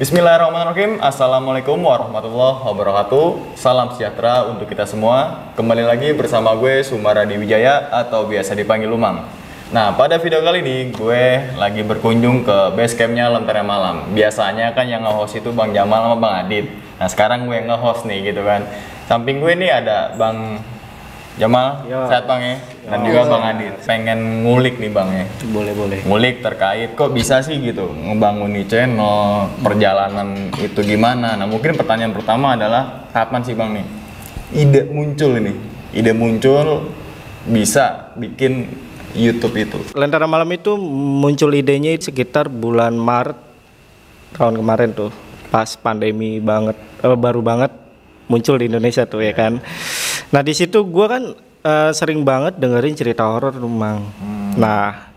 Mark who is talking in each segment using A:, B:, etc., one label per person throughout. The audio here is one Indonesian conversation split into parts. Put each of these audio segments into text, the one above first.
A: Bismillahirrahmanirrahim. Assalamualaikum warahmatullahi wabarakatuh. Salam sejahtera untuk kita semua. Kembali lagi bersama gue Sumaradi Wijaya Atau biasa dipanggil Lumang Nah pada video kali ini gue lagi berkunjung ke base campnya Lentera Malam. Biasanya kan yang nge-host itu Bang Jamal sama Bang Adit. Nah sekarang gue yang nge-host nih gitu kan. Samping gue nih ada Bang Jamal,
B: Ya.
A: sehat Bang ya? Dan juga Bang Adit. Pengen ngulik nih Bang ya?
B: Boleh boleh.
A: ngulik terkait. Kok bisa sih gitu ngebangun nih channel perjalanan itu gimana? Nah mungkin pertanyaan pertama adalah kapan sih bang nih? Ide muncul ini. Ide muncul bisa bikin YouTube itu.
B: Lentera malam itu muncul idenya sekitar bulan Maret tahun kemarin tuh, pas pandemi banget, eh, baru banget muncul di Indonesia tuh ya kan. Nah di situ gua kan eh, sering banget dengerin cerita horor tuh, Mang. Nah,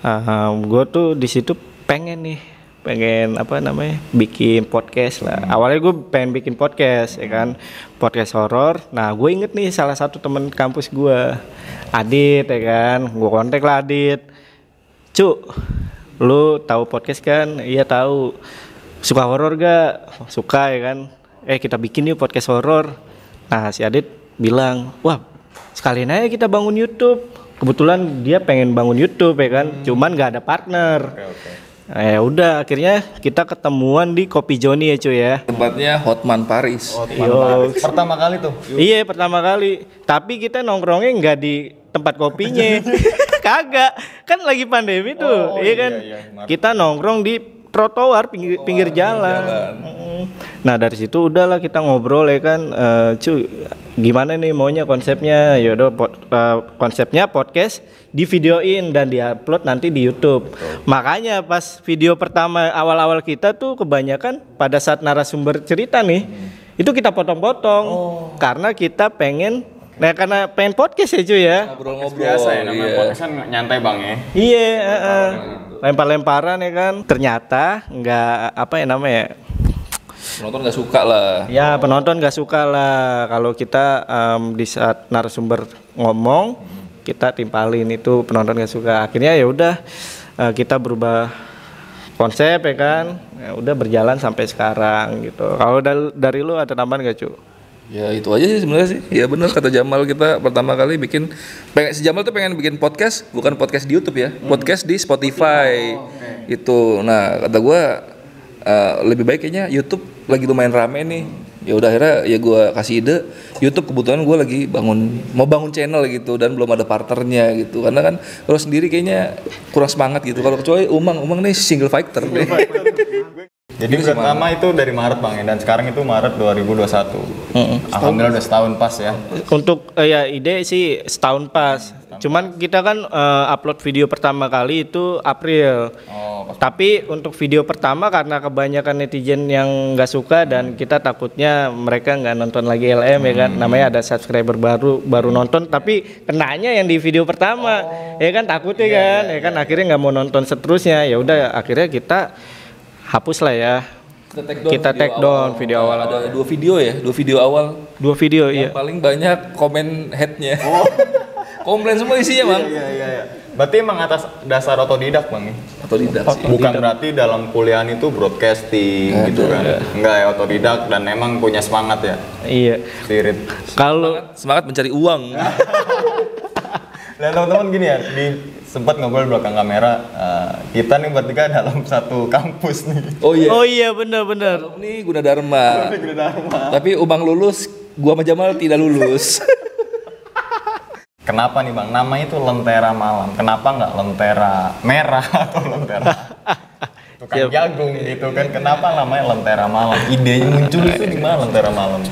B: eh, gua tuh di situ pengen nih pengen apa namanya bikin podcast lah. Awalnya gue pengen bikin podcast ya kan? Podcast horor. Nah gue inget nih salah satu temen kampus gue Adit ya kan? Gue kontak lah Adit. Cuk lu tahu podcast kan? Iya tahu. Suka horor gak? Suka ya kan? Eh kita bikin yuk podcast horor. Nah si Adit bilang wah sekalian aja kita bangun YouTube kebetulan dia pengen bangun YouTube ya kan cuman gak ada partner
A: oke oke
B: Eh udah akhirnya kita ketemuan di Kopi Joni ya cuy ya.
C: Tempatnya Hotman Paris.
B: Yo.
A: pertama kali tuh
B: Iya pertama kali. Tapi kita nongkrongnya nggak di tempat kopinya. Kagak. Kan lagi pandemi tuh.
A: Oh,
B: iya
A: iya,
B: kan.
A: iya. Maaf.
B: Kita nongkrong di trotoar pinggir, pinggir jalan. Mm. Nah dari situ udahlah kita ngobrol ya kan, Eh, cuy gimana nih maunya konsepnya? Yaudah pod- eh, konsepnya podcast di videoin dan diupload nanti di YouTube. Makanya pas video pertama awal-awal kita tuh kebanyakan pada saat narasumber cerita nih, itu kita potong-potong karena kita pengen, nah karena pengen podcast ya cuy ya.
C: Ngobrol-ngobrol.
A: biasa ya namanya
C: iya.
A: podcast kan nyantai bang ya
B: Iya, heeh. lempar-lemparan ya kan. Ternyata nggak apa ya namanya?
C: Penonton nggak suka lah.
B: Ya penonton nggak suka lah kalau kita em, di saat narasumber ngomong kita timpalin itu penonton nggak suka. Akhirnya ya udah eh, kita berubah konsep ya kan. Ya udah berjalan sampai sekarang gitu. Kalau dari, dari lu ada tambahan gak cu?
C: Ya itu aja sih sebenarnya sih. Ya benar kata Jamal kita pertama kali bikin pengen si Jamal tuh pengen bikin podcast bukan podcast di YouTube ya, podcast di Spotify. Itu. Nah, kata gua eh, lebih baik kayaknya YouTube lagi lumayan rame nih. Ya udah akhirnya ya gua kasih ide YouTube kebetulan gua lagi bangun mau bangun channel gitu dan belum ada partnernya gitu. Karena kan kalau sendiri kayaknya kurang semangat gitu. Kalau kecuali Umang, Umang nih single fighter nih.
A: Jadi pertama itu dari Maret bang dan sekarang itu Maret 2021 Alhamdulillah udah setahun pas ya.
B: Untuk eh, ya ide sih setahun pas. Cuman kita kan eh, upload video pertama kali itu April.
A: oh pas.
B: Tapi untuk video pertama karena kebanyakan netizen yang nggak suka dan kita takutnya mereka nggak nonton lagi LM ya kan, namanya ada subscriber baru baru nonton tapi kenanya yang di video pertama, ya kan? Takutnya kan, ya kan? akhirnya nggak mau nonton seterusnya, ya udah akhirnya kita hapus lah ya Kita take down video awal.
C: Ada dua video ya, dua video awal.
B: dua video
C: Yang
B: iya.
C: paling banyak komen headnya. Komplain semua isinya bang.
A: iya iya iya berarti emang atas dasar otodidak bang ya?
C: Atau tidak sih?
A: Bukan berarti dalam kuliah itu broadcasting gitu kan. Enggak ya otodidak dan emang punya semangat ya.
B: Iya.
A: Spirit.
B: Kalau
C: Semangat mencari uang.
A: Dan teman-teman gini ya, di sempat ngobrol belakang kamera, eh, kita nih bertiga dalam satu kampus nih.
C: Oh iya.
B: Oh iya benar-benar.
C: Ini Gunadarma. Tapi Umang lulus, gua sama Jamal tidak lulus.
A: Kenapa nih bang? Namanya itu Lentera Malam. Kenapa nggak Lentera Merah atau Lentera tukang jagung gitu kan? Kenapa namanya Lentera Malam? Idenya muncul itu di mana Lentera Malam?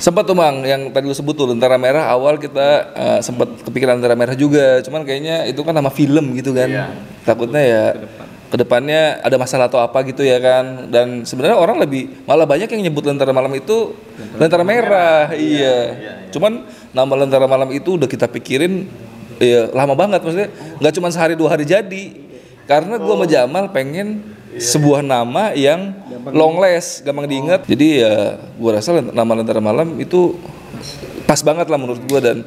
C: Sempat tuh Bang, yang tadi lu sebut tuh Lentera Merah awal kita eh, sempat kepikiran Lentera Merah juga. Cuman kayaknya itu kan nama film gitu kan.
A: Iya.
C: Takutnya ya ke depannya ada masalah atau apa gitu ya kan. Dan sebenarnya orang lebih malah banyak yang nyebut Lentera Malam itu Lentera Merah. Iya. Cuman nama Lentera Malam itu udah kita pikirin ya lama banget maksudnya nggak cuma sehari dua hari jadi. Karena gua sama Jamal pengen sebuah nama yang long last, gampang diingat. Jadi ya gua rasa nama Lentera Malam itu pas banget lah menurut gua dan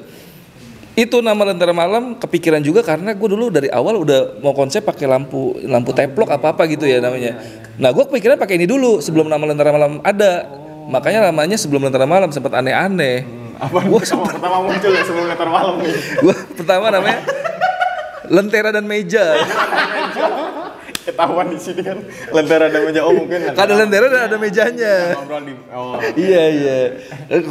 C: itu nama Lentera Malam kepikiran juga karena gue dulu dari awal udah mau konsep pakai lampu lampu teplok apa apa gitu ya namanya Nah, gue kepikiran pakai ini dulu sebelum nama Lentera Malam ada. Makanya namanya sebelum Lentera Malam sempat aneh-aneh.
A: Apa gua pertama muncul ya sebelum letter malam nih?
C: Gue pertama namanya Lentera dan Meja.
A: Ketahuan di sini kan. Lentera dan meja oh mungkin
C: Kan ada lentera dan ada mejanya.
A: ngobrol di oh
C: iya iya.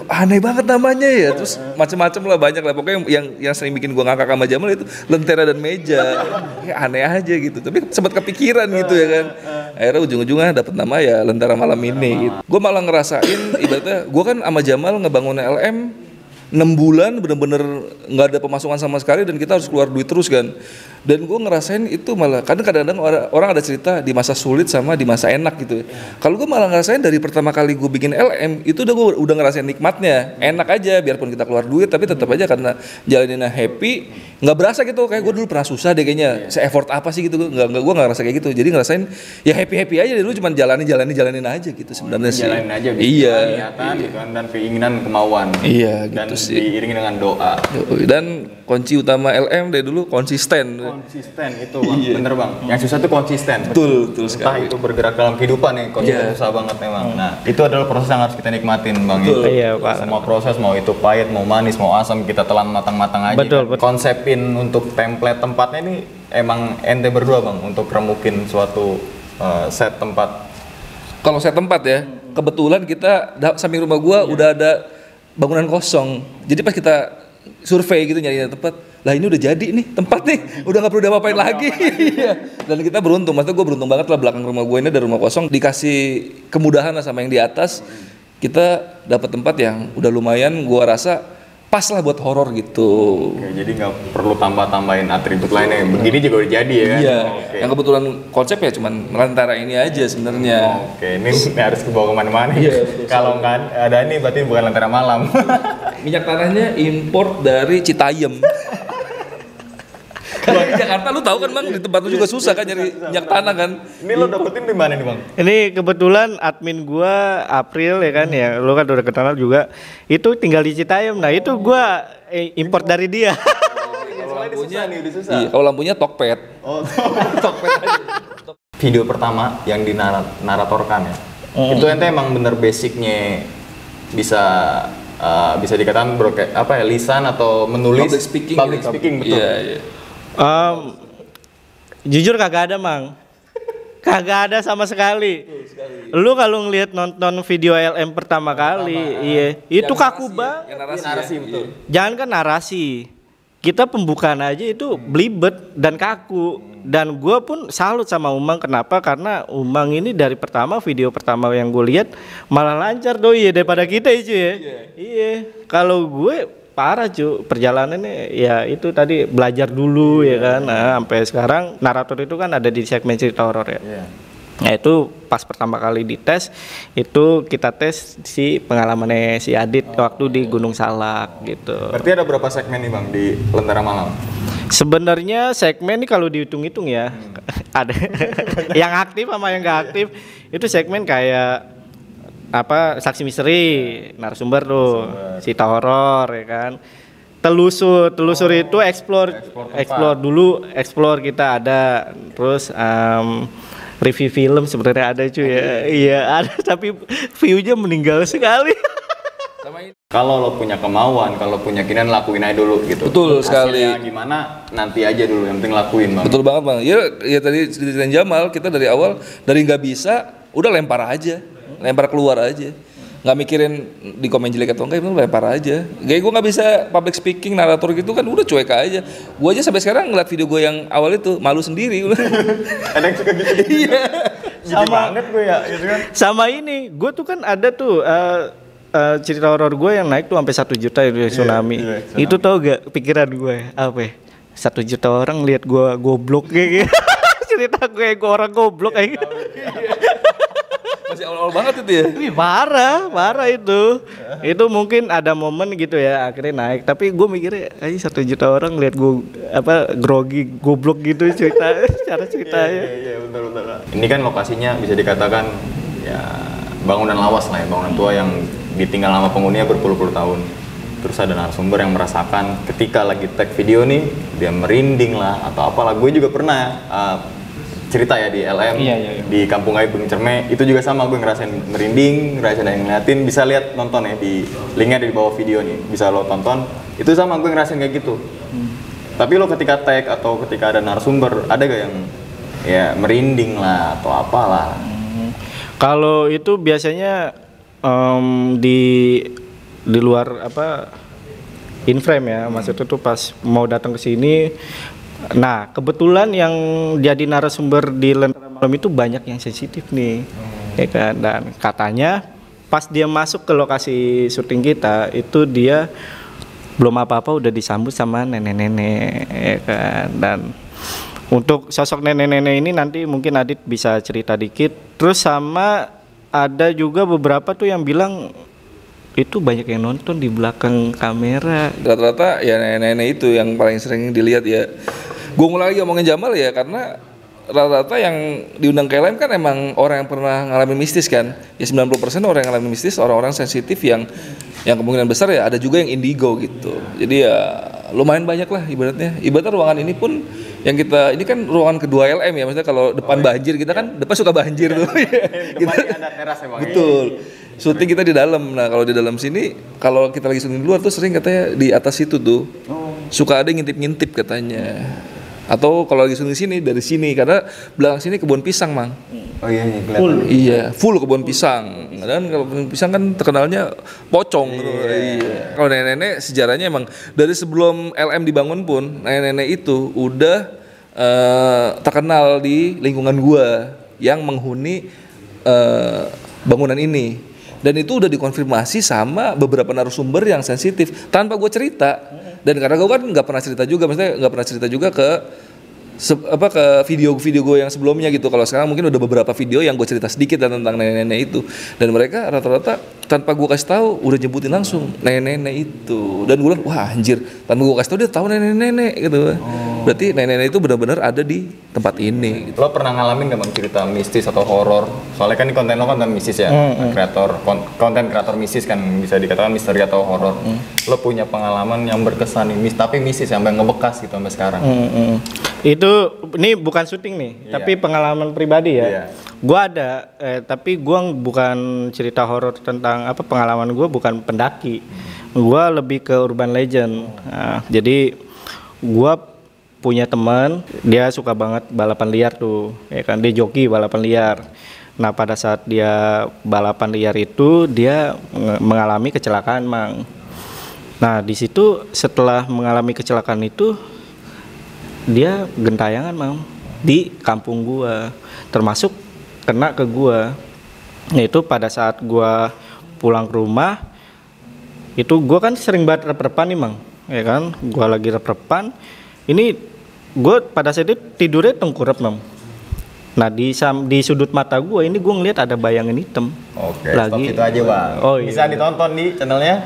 C: Aneh banget namanya ya. Terus macem-macem lah banyak lah. Pokoknya yang yang sering bikin gua ngakak sama Jamal itu lentera dan meja. Ya, aneh aja gitu. Tapi sempat kepikiran gitu ya kan. Akhirnya ujung-ujungnya dapat nama ya lentera malam ini gitu. gua malah ngerasain ibaratnya gua kan sama Jamal ngebangun LM 6 bulan bener-bener nggak ada pemasukan sama sekali dan kita harus keluar duit terus kan. Dan gue ngerasain itu malah kadang kadang orang, orang ada cerita di masa sulit sama di masa enak gitu. Kalau gue malah ngerasain dari pertama kali gue bikin LM itu udah gue udah ngerasain nikmatnya. Enak aja biarpun kita keluar duit tapi tetap aja karena jalaninnya happy nggak berasa gitu kayak gue dulu pernah susah deh kayaknya. Se effort apa sih gitu nggak nggak gue nggak ngerasa kayak gitu. Jadi ngerasain ya happy happy aja dulu cuma jalanin jalanin jalanin aja gitu sebenarnya sih.
A: Jalanin aja bisa
C: iya.
A: niatan gitu kan dan keinginan kemauan.
C: Iya,
A: dan
C: gitu sih.
A: diiringi dengan doa.
C: Yoi, dan kunci utama LM dari dulu konsisten.
A: Konsisten itu bang. Bener bang. Yang susah tuh konsisten.
C: Betul betul
A: entah
C: sekali.
A: itu bergerak dalam kehidupan nih konsisten
C: Iya.
A: susah banget memang nah itu adalah proses yang harus kita nikmatin bang
C: Betul.
B: Iya, Pak.
A: semua proses mau itu pahit mau manis mau asam kita telan matang-matang aja.
B: Betul,
A: kan.
B: betul.
A: Konsepin untuk template tempatnya ini emang ente berdua bang untuk remukin suatu uh, set tempat.
C: Kalau saya tempat ya kebetulan kita samping rumah gua udah ada bangunan kosong. Jadi pas kita survei gitu nyari tempat lah ini udah jadi nih tempat nih udah nggak perlu diapa-apain lagi. Iya. dan kita beruntung maksudnya gue beruntung banget lah belakang rumah gue ini ada rumah kosong dikasih kemudahan lah sama yang di atas. Kita dapat tempat yang udah lumayan gua rasa pas lah buat horor gitu
A: Oke, jadi nggak perlu tambah-tambahin atribut lainnya begini juga udah jadi ya kan
C: iya
A: Oke.
C: yang kebetulan konsep ya cuman melantara ini aja sebenarnya
A: Oke, ini harus kebawa ke mana-mana.
C: Iya,
A: Kalau nggak ada ini berarti bukan lentera malam.
C: Minyak tanahnya import dari Citayam. Kalau di Jakarta lu tahu kan bang di tempat lu juga susah kan nyari minyak tanah kan.
A: ini lo dapetin di mana nih bang?
B: Ini kebetulan admin gua April ya kan ya, lu kan udah kenal juga. Itu tinggal di Citayam. Nah, itu gua eh, import dari dia.
A: Kalau lampunya nih udah susah.
C: Iya, kalau lampunya Tokped.
A: Oh, video pertama yang dinaratorkan ya.
C: Mm.
A: Itu ente emang bener basicnya bisa uh, bisa dikatakan broke apa ya lisan atau menulis
C: Public speaking.
A: public
C: gitu.
A: speaking betul.
C: Iya, iya.
B: Em, jujur kagak ada, Mang. Kagak ada sama sekali. Lu kalau ngelihat nonton video LM pertama kali, iya, itu
C: Yang
B: kaku
C: ya,
B: banget.
C: narasi, ya,
A: betul.
C: iya.
B: Jangan kan narasi. Kita pembukaan aja itu belibet dan kaku. Dan gue pun salut sama Umang kenapa? Karena Umang ini dari pertama video pertama yang gue lihat malah lancar doi ya daripada kita itu ya. Iya. Kalau gue parah cu perjalanannya ya itu tadi belajar dulu ya kan. Nah, sampai sekarang narator itu kan ada di segmen cerita horor ya.
A: Iya.
B: Nah itu pas pertama kali dites itu kita tes si pengalamannya si Adit waktu di Gunung Salak gitu.
A: Berarti ada berapa segmen nih bang di lentera malam?
B: Sebenarnya segmen ini kalau dihitung-hitung ya ada yang aktif sama yang nggak aktif itu segmen kayak apa saksi misteri narasumber tuh cerita horor ya kan telusur telusur itu explore
A: explore
B: explore, dulu explore kita ada terus em, review film sebenarnya ada cuy ya iya ada tapi view-nya meninggal sekali
C: Sama ini.
A: Kalau lo punya kemauan, kalau punya keinginan lakuin aja dulu gitu.
C: Betul sekali.
A: Hasilnya gimana nanti aja dulu, yang penting lakuin bang.
C: Betul banget bang. Ya, ya tadi ceritain Jamal kita dari awal dari nggak bisa udah lempar aja, lempar keluar aja. Nggak mikirin di komen jelek atau enggak, itu lempar aja. Kayak gue nggak bisa public speaking, narator gitu kan udah cuek aja. Gue aja sampai sekarang ngeliat video gue yang awal itu malu sendiri.
A: Ada yang suka gitu. Iya.
B: Sama-
A: banget gue ya, gitu kan.
B: sama ini gue tuh kan ada tuh eh, eh, cerita horor gue yang naik tuh sampai satu juta itu ya, tsunami.
A: iya, tsunami.
B: itu tau gak pikiran gue apa ya? satu juta orang lihat gue goblok kayak gitu cerita gue gue orang goblok kayak gitu
C: Masih awal-awal banget itu ya.
B: Wih, parah parah itu itu mungkin ada momen gitu ya akhirnya naik tapi gue mikirnya aja satu juta orang lihat gue apa grogi goblok gitu cerita cara ceritanya
A: Iya, iya, benar benar. Ini kan lokasinya bisa dikatakan ya bangunan lawas lah ya, bangunan tua yang ditinggal sama penghuninya berpuluh-puluh tahun. Terus ada narasumber yang merasakan ketika lagi tag video nih dia merinding lah atau apalah. Gue juga pernah uh, cerita ya di LM
B: Iya, iya, iya.
A: di Kampung Air Bumi Cerme itu juga sama gue ngerasain merinding, ngerasain yang ngeliatin bisa lihat nonton ya di linknya ada di bawah video nih bisa lo tonton itu sama gue ngerasain kayak gitu. Tapi lo ketika tag atau ketika ada narasumber ada gak yang ya merinding lah atau apalah?
B: Kalau itu biasanya em, di di luar apa in frame ya, maksudnya tuh pas mau datang ke sini. Nah, kebetulan yang jadi narasumber di Lentera Malam itu banyak yang sensitif nih, ya kan? Dan katanya pas dia masuk ke lokasi syuting kita itu dia belum apa-apa udah disambut sama nenek-nenek, ya kan? Dan untuk sosok nenek-nenek ini nanti mungkin Adit bisa cerita dikit. Terus sama ada juga beberapa tuh yang bilang itu banyak yang nonton di belakang kamera.
C: rata-rata ya nenek-nenek itu yang paling sering dilihat ya. Gue mulai lagi ngomongin Jamal ya karena rata-rata yang diundang ke LM kan emang orang yang pernah ngalamin mistis kan. Ya 90% orang yang ngalamin mistis orang-orang sensitif yang yang kemungkinan besar ya ada juga yang indigo gitu. Jadi ya lumayan banyak lah ibaratnya. Ibaratnya ruangan ini pun yang kita ini kan ruangan kedua LM ya maksudnya kalau depan banjir kita kan depan suka banjir tuh kita
A: ada teras emang.
C: Betul. Syuting kita di dalam. Nah, kalau di dalam sini kalau kita lagi syuting di luar tuh sering katanya di atas itu tuh. Suka ada ngintip-ngintip katanya. Atau kalau lagi syuting sini dari sini karena belakang sini kebun pisang, Mang.
A: Oh iya, iya kelihatan.
C: Iya, full kebun pisang. Dan kalau kebun pisang kan terkenalnya pocong gitu. Iya. Kalau nenek-nenek sejarahnya emang dari sebelum LM dibangun pun nenek-nenek itu udah eh, terkenal di lingkungan gua yang menghuni eh, bangunan ini. Dan itu udah dikonfirmasi sama beberapa narasumber yang sensitif tanpa gue cerita. Dan karena gue kan nggak pernah cerita juga, maksudnya nggak pernah cerita juga ke se- apa ke video-video gue yang sebelumnya gitu. Kalau sekarang mungkin udah beberapa video yang gue cerita sedikit dan tentang nenek-nenek itu. Dan mereka rata-rata tanpa gue kasih tahu udah nyebutin langsung nenek-nenek itu. Dan gue bilang wah anjir, tanpa gue kasih tahu dia tahu nenek-nenek gitu. Berarti nenek-nenek itu benar-benar ada di tempat ini. Gitu.
A: Lo pernah ngalamin gak bang cerita mistis atau horor? Soalnya kan konten lo konten mistis ya, kreator kon- konten kreator mistis kan bisa dikatakan misteri atau horor. Lo punya pengalaman yang berkesan nih, mis tapi mistis sampai ngebekas gitu sampai sekarang.
B: Mm-mm. Itu ini bukan syuting nih,
A: Iya.
B: tapi pengalaman pribadi ya.
A: Iya.
B: Gua ada, eh, tapi gua bukan cerita horor tentang apa pengalaman gua bukan pendaki. Gua lebih ke urban legend. Nah, jadi gua punya teman, dia suka banget balapan liar tuh, ya kan? Dia joki balapan liar. Nah pada saat dia balapan liar itu dia mengalami kecelakaan, mang. Nah di situ setelah mengalami kecelakaan itu dia gentayangan mam di kampung gua. Termasuk kena ke gua. Yaitu pada saat gua pulang ke rumah itu gua kan sering banget rep-repan nih mang ya kan? Gua lagi rep-repan. Ini gua pada saat itu tidurnya tengkurap mam nah di sam- di sudut mata gua ini gua ngeliat ada bayangan hitam
A: Oke,
B: Lagi-
A: stop itu aja bang.
B: Oh, iya.
A: Bisa ditonton di channelnya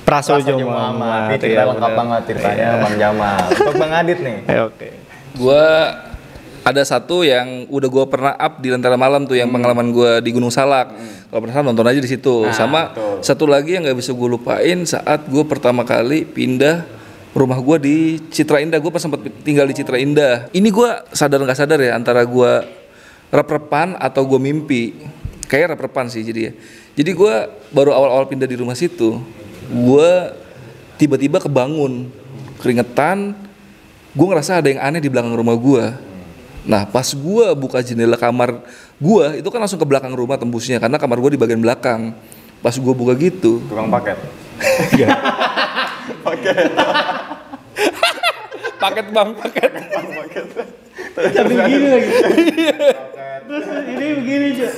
B: Prasojo Muhammad,
A: Ini cerita
B: iya,
A: lengkap
B: bener.
A: banget ceritanya
B: Iya.
A: Bang Jamal. Untuk Bang Adit nih.
B: Eh, oke
C: Gua ada satu yang udah gua pernah up di Lentera Malam tuh yang pengalaman gua di Gunung Salak. Kalau pernah nonton aja di situ. Sama
A: betul.
C: satu lagi yang nggak bisa gue lupain saat gua pertama kali pindah rumah gua di Citra Indah. Gue pas sempat tinggal di Citra Indah. Ini gua sadar nggak sadar ya antara gua rep-repan atau gue mimpi. Kayak rep-repan sih jadi ya. Jadi gua baru awal-awal pindah di rumah situ, gua tiba-tiba kebangun keringetan gue ngerasa ada yang aneh di belakang rumah gue nah pas gue buka jendela kamar gue itu kan langsung ke belakang rumah tembusnya karena kamar gue di bagian belakang pas gue buka gitu
A: Tukang paket.
C: paket bang paket
B: Tapi begini lagi. Terus ini begini cuy.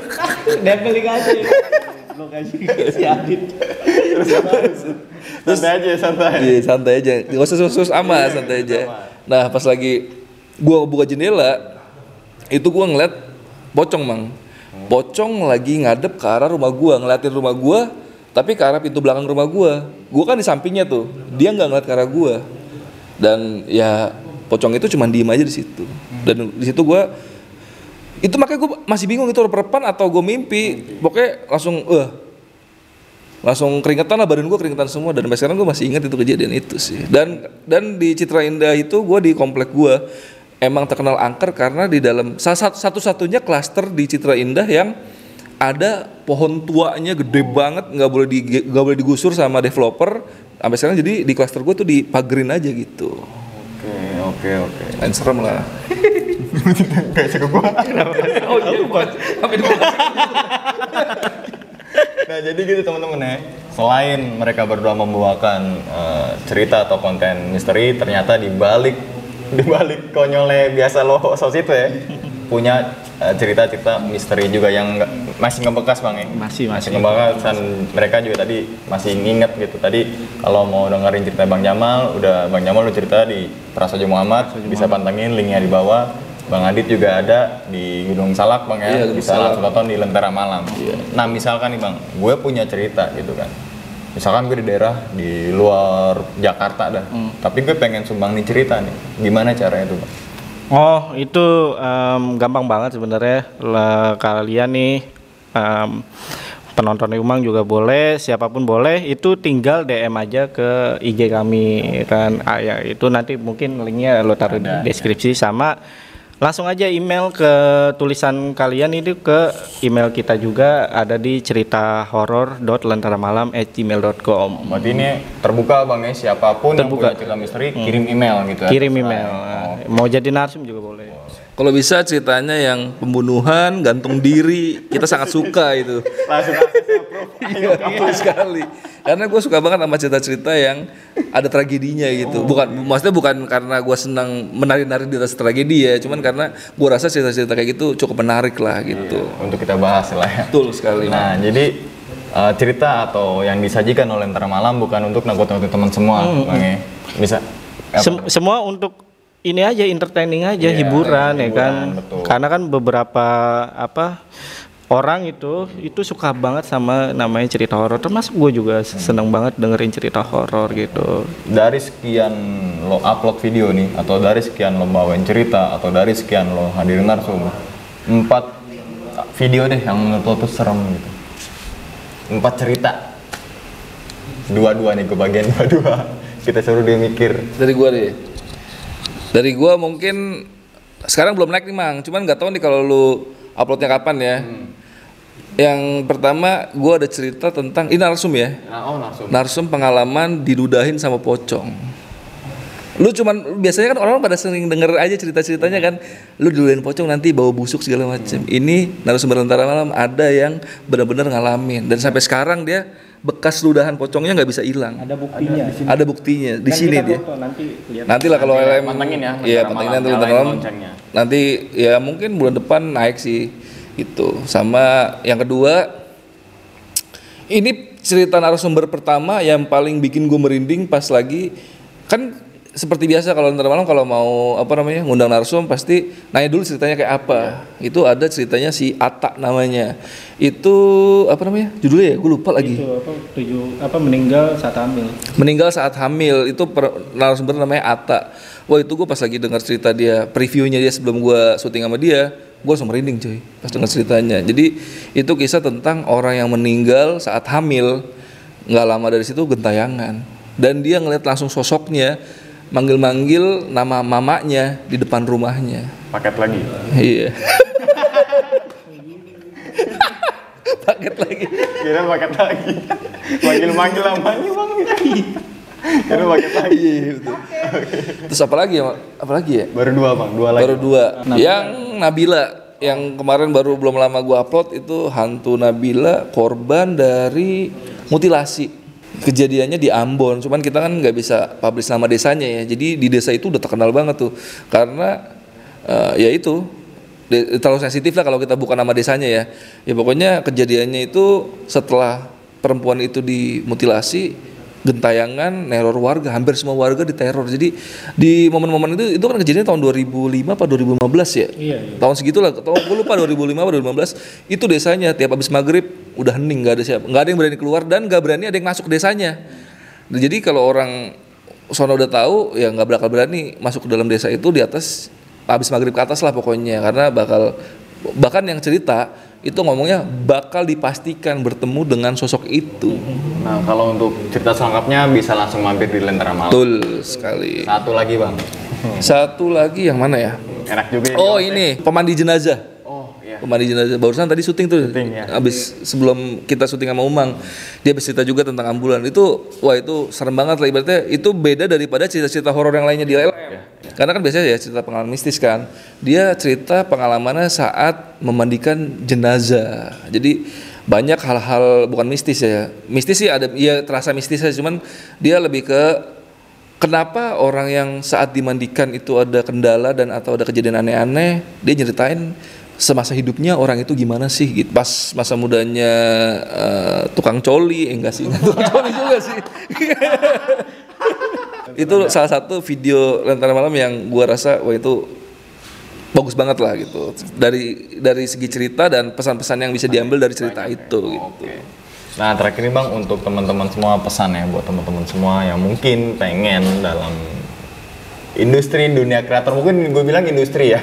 B: Nempelin aja. Lo kasih si Adit.
A: Santai aja, santai.
C: Iya santai aja, gak usah sus-sus amat, santai aja. Nah pas lagi gua buka jendela, itu gua ngeliat pocong mang, pocong lagi ngadep ke arah rumah gua, ngeliatin rumah gua, tapi ke arah pintu belakang rumah gua. Gua kan di sampingnya tuh, dia nggak ngeliat ke arah gua. Dan ya pocong itu cuma diem aja di situ. Dan di situ gua itu makanya gue masih bingung itu repan atau gue mimpi pokoknya langsung eh langsung keringetan lah badan gue keringetan semua dan sampai sekarang gue masih ingat itu kejadian itu sih dan dan di Citra Indah itu gue di komplek gue emang terkenal angker karena di dalam satu satu-satunya klaster di Citra Indah yang ada pohon tuanya gede banget nggak boleh di nggak boleh digusur sama developer sampai sekarang jadi di klaster gue tuh dipagerin aja gitu
A: Oke, oke, oke.
C: dan serem lah
A: Kayak suka gua.
C: oh iya lupa sampai di
A: Nah, jadi gitu teman-teman ya. Selain mereka berdua membawakan eh, cerita atau konten misteri, ternyata di balik di balik konyolnya biasa lo sos itu ya, punya cerita-cerita misteri juga yang masih ngebekas bang ya.
B: Masih, masih.
A: ngebekas dan mereka juga tadi masih nginget gitu. Tadi kalau mau dengerin cerita Bang Jamal, udah Bang Jamal udah cerita di Prasojo Muhammad, bisa pantengin linknya di bawah. Bang Adit juga ada di Gunung Salak bang ya,
C: Iya,
A: bisa
C: Salak.
A: langsung tonton di Lentera Malam. Nah misalkan nih bang, gue punya cerita gitu kan. Misalkan gue di daerah di luar Jakarta dah,
C: Hmm.
A: tapi gue pengen sumbang nih cerita nih. Gimana caranya tuh bang?
B: Oh, itu em, gampang banget sebenarnya. Kalian nih em, penonton Umang juga boleh, siapa pun boleh. Itu tinggal DM aja ke IG kami kan. Ah, ya, itu nanti mungkin linknya lo taruh di deskripsi sama langsung aja email ke tulisan kalian itu ke email kita juga ada di cerita horor.lentaramalam@gmail.com.
A: Berarti ini terbuka bang ya, siapa pun
B: Terbuka.
A: yang punya cerita misteri kirim email gitu ya.
B: Kirim email.
A: ya. Oh.
B: Mau jadi narsum juga boleh.
C: kalau bisa ceritanya yang pembunuhan gantung diri kita sangat suka itu
A: Langsung.
C: Iya, betul sekali. Karena gue suka banget sama cerita-cerita yang ada tragedinya gitu. Bukan, maksudnya bukan karena gue senang menari-nari di atas tragedi ya, cuman karena gue rasa cerita-cerita kayak gitu cukup menarik lah gitu.
A: Untuk kita bahas lah ya.
C: Betul sekali.
A: Nah, jadi uh, cerita atau yang disajikan oleh Lentera Malam bukan untuk nakut-nakutin teman semua, Bang ya. Bisa. apa?
B: Sem- semua untuk ini aja entertaining aja
A: Iya,
B: hiburan ya kan
A: hiburan, betul.
B: karena kan beberapa apa orang itu itu suka banget sama namanya cerita horor. Termasuk gue juga seneng banget dengerin cerita horor gitu.
A: Dari sekian lo upload video nih atau dari sekian lo bawain cerita atau dari sekian lo hadirin narsum empat video deh yang menurut lo tuh serem gitu. Empat cerita. Dua-dua nih kebagian dua-dua. Kita suruh dia mikir.
C: Dari gue deh. Dari gue mungkin sekarang belum naik nih mang, cuman nggak tahu nih kalau lu uploadnya kapan ya. Yang pertama gue ada cerita tentang ini narsum ya.
A: nah, oh narsum
C: Narsum pengalaman didudahin sama pocong. Lu cuman biasanya kan orang pada sering denger aja cerita-ceritanya kan, lu didudahin pocong nanti bawa busuk segala macem. Ini narasumber tentara malam ada yang benar-benar ngalamin dan sampai sekarang dia bekas ludahan pocongnya nggak bisa hilang.
B: ada buktinya
C: Ada buktinya di sini dia.
B: nanti lihat
C: Nanti lah kalau LM
A: pantengin ya,
C: Iya, pantengin nanti. Nanti ya mungkin bulan depan naik sih itu. Sama yang kedua ini cerita narasumber pertama yang paling bikin gue merinding pas lagi kan seperti biasa kalau Lentera Malam kalau mau apa namanya ngundang narsum pasti nanya dulu ceritanya kayak apa. Itu ada ceritanya si Ata namanya. Itu apa namanya? Judulnya ya gue lupa lagi.
B: itu apa tujuh apa meninggal saat hamil
C: meninggal saat hamil itu per, narasumber namanya Ata wah itu gue pas lagi dengar cerita dia previewnya dia sebelum gue syuting sama dia gue langsung merinding cuy pas dengar ceritanya. Jadi itu kisah tentang orang yang meninggal saat hamil. Nggak lama dari situ gentayangan. Dan dia ngeliat langsung sosoknya manggil-manggil nama mamanya di depan rumahnya.
A: Paket lagi?
C: Iya. Paket lagi.
A: Kira paket lagi. Manggil-manggil namanya bang. Kira paket lagi.
C: Iya betul. Terus apa lagi ya apa lagi ya?
A: Baru dua bang. Dua lagi.
C: Baru dua. Yang Nabila yang kemarin baru belum lama gua upload itu hantu Nabila korban dari mutilasi. Kejadiannya di Ambon, cuman kita kan nggak bisa publish nama desanya ya. Jadi di desa itu udah terkenal banget tuh, karena eh, ya itu terlalu sensitif lah kalau kita bukan nama desanya ya. Ya pokoknya kejadiannya itu setelah perempuan itu dimutilasi, gentayangan neror warga hampir semua warga diteror. Jadi di momen-momen itu itu kan kejadian tahun 2005 apa 2015 ya?
B: Iya,
C: tahun segitulah tahun gue lupa 2005 atau 2015 itu desanya tiap habis maghrib udah hening nggak ada siapa nggak ada yang berani keluar dan nggak berani ada yang masuk desanya. Jadi kalau orang sono udah tahu ya nggak bakal berani masuk ke dalam desa itu di atas habis maghrib ke atas lah pokoknya karena bakal bahkan yang cerita itu ngomongnya bakal dipastikan bertemu dengan sosok itu
A: Nah, kalau untuk cerita selengkapnya bisa langsung mampir di Lentera Malam.
C: betul sekali
A: Satu lagi bang,
C: satu lagi yang mana ya
A: enak juga ya.
C: Oh ini pemandi jenazah.
A: Oh, iya.
C: Pemandi jenazah barusan tadi syuting tuh.
A: Syuting, ya.
C: Abis sebelum kita syuting sama Umang, dia bercerita juga tentang ambulan. Itu wah itu serem banget lah ibaratnya itu beda daripada cerita-cerita horor yang lainnya di LLM. Karena kan biasanya ya cerita pengalaman mistis kan. Dia cerita pengalamannya saat memandikan jenazah. Jadi banyak hal-hal bukan mistis ya. Mistis sih ada ya terasa mistis aja cuman dia lebih ke Kenapa orang yang saat dimandikan itu ada kendala dan atau ada kejadian aneh-aneh, dia nyeritain semasa hidupnya orang itu gimana sih gitu. Pas masa mudanya eh, tukang coli, eh, enggak sih, tukang coli juga sih. itu salah satu video Lentera Malam yang gua rasa wah itu bagus banget lah gitu. Dari dari segi cerita dan pesan-pesan yang bisa diambil dari cerita itu gitu.
A: Oke. Nah terakhir nih bang untuk teman-teman semua pesan ya buat teman-teman semua yang mungkin pengen dalam industri dunia kreator mungkin gue bilang industri ya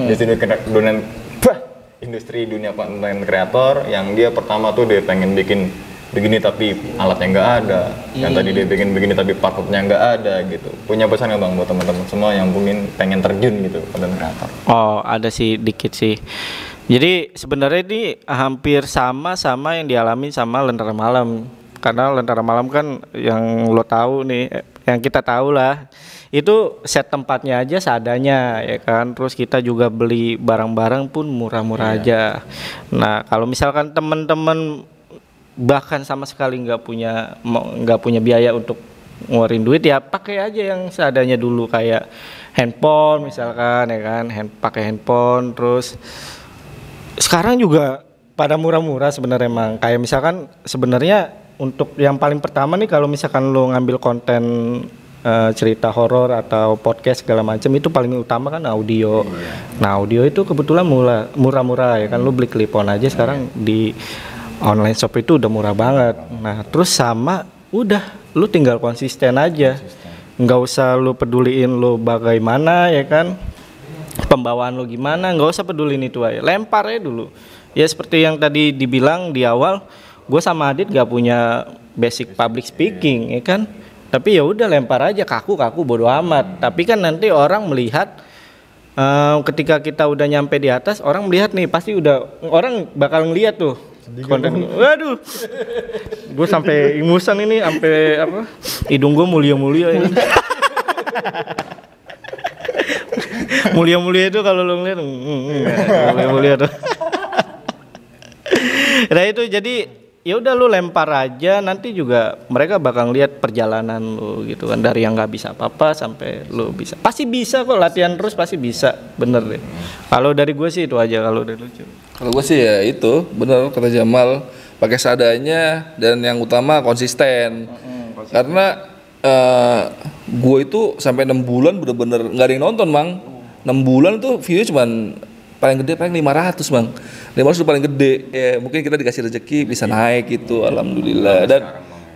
A: industri dunia kre- dunia bah, industri dunia konten kreator yang dia pertama tuh dia pengen bikin begini tapi alatnya nggak ada yang tadi dia bikin begini tapi partnernya nggak ada gitu punya pesan nggak bang buat teman-teman semua yang mungkin pengen terjun gitu konten kreator
B: Oh, ada sih dikit sih. Jadi sebenarnya ini hampir sama sama yang dialami sama Lentera Malam. Karena Lentera Malam kan yang lo tahu nih, eh, yang kita tahu lah, itu set tempatnya aja seadanya ya kan. Terus kita juga beli barang-barang pun murah-murah aja. Nah, kalau misalkan teman-teman bahkan sama sekali nggak punya nggak punya biaya untuk ngeluarin duit ya pakai aja yang seadanya dulu kayak handphone misalkan ya kan hand pakai handphone terus sekarang juga pada murah-murah sebenarnya emang kayak misalkan sebenarnya untuk yang paling pertama nih kalau misalkan lo ngambil konten eh, cerita horor atau podcast segala macam itu paling utama kan audio. Nah audio itu kebetulan murah murah-murah ya kan lo beli clip-on aja sekarang di online shop itu udah murah banget. Nah terus sama udah lu tinggal konsisten aja, nggak usah lu peduliin lu bagaimana ya kan? Pembawaan lo gimana nggak usah pedulin itu aja. Lempar aja dulu. Ya seperti yang tadi dibilang di awal gue sama Adit gak punya basic public speaking ya kan? Tapi ya udah lempar aja. Kaku kaku bodo amat. Tapi kan nanti orang melihat eh, ketika kita udah nyampe di atas orang melihat nih pasti udah orang bakal ngeliat tuh konten waduh. Gue sampai ingusan ini sampai apa? Hidung gue mulia mulia ini. Mulia-mulia itu kalau lo ngeliat mm, mm, mm, mulia-mulia tuh. Nah itu jadi ya udah lu lempar aja nanti juga mereka bakal lihat perjalanan lu gitu kan dari yang nggak bisa apa-apa sampai lu bisa. Pasti bisa kok latihan terus pasti bisa bener deh. Kalau dari gue sih itu aja kalau dari lucu
C: Kalau gue sih ya itu bener kata Jamal pakai seadanya dan yang utama konsisten. Karena eh gue itu sampai enam bulan bener-bener nggak ada yang nonton bang. Enam bulan tuh video cuman paling gede paling 500 bang. 500 itu paling gede. Ya mungkin kita dikasih rezeki bisa naik gitu. Alhamdulillah. Dan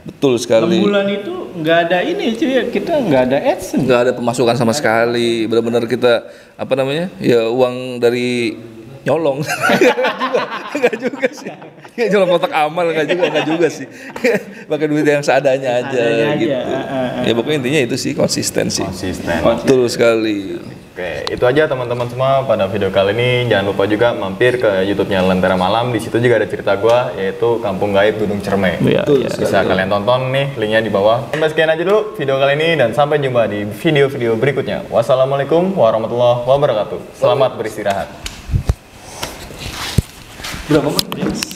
C: betul sekali.
B: bulan itu nggak ada ini cuy. Kita nggak ada ads
C: nggak ada pemasukan sama sekali. Benar-benar kita apa namanya ya uang dari nyolong. Nggak juga sih. Ya, nyolong kotak amal nggak juga nggak juga sih. Pakai duit yang seadanya aja
B: Seadanya aja,
C: gitu.
B: ah, ah,
C: ya pokoknya intinya itu sih konsistensi
A: konsisten.
C: Betul sekali
A: Oke, itu aja teman-teman semua pada video kali ini. Jangan lupa juga mampir ke YouTube-nya Lentera Malam. Di situ juga ada cerita gua yaitu Kampung Gaib Gunung Cermai.
B: Iya, iya.
A: Bisa kalian tonton nih linknya di bawah. Sampai sekian aja dulu video kali ini dan sampai jumpa di video-video berikutnya. Wassalamualaikum warahmatullahi wabarakatuh. Selamat beristirahat.
C: berapa menit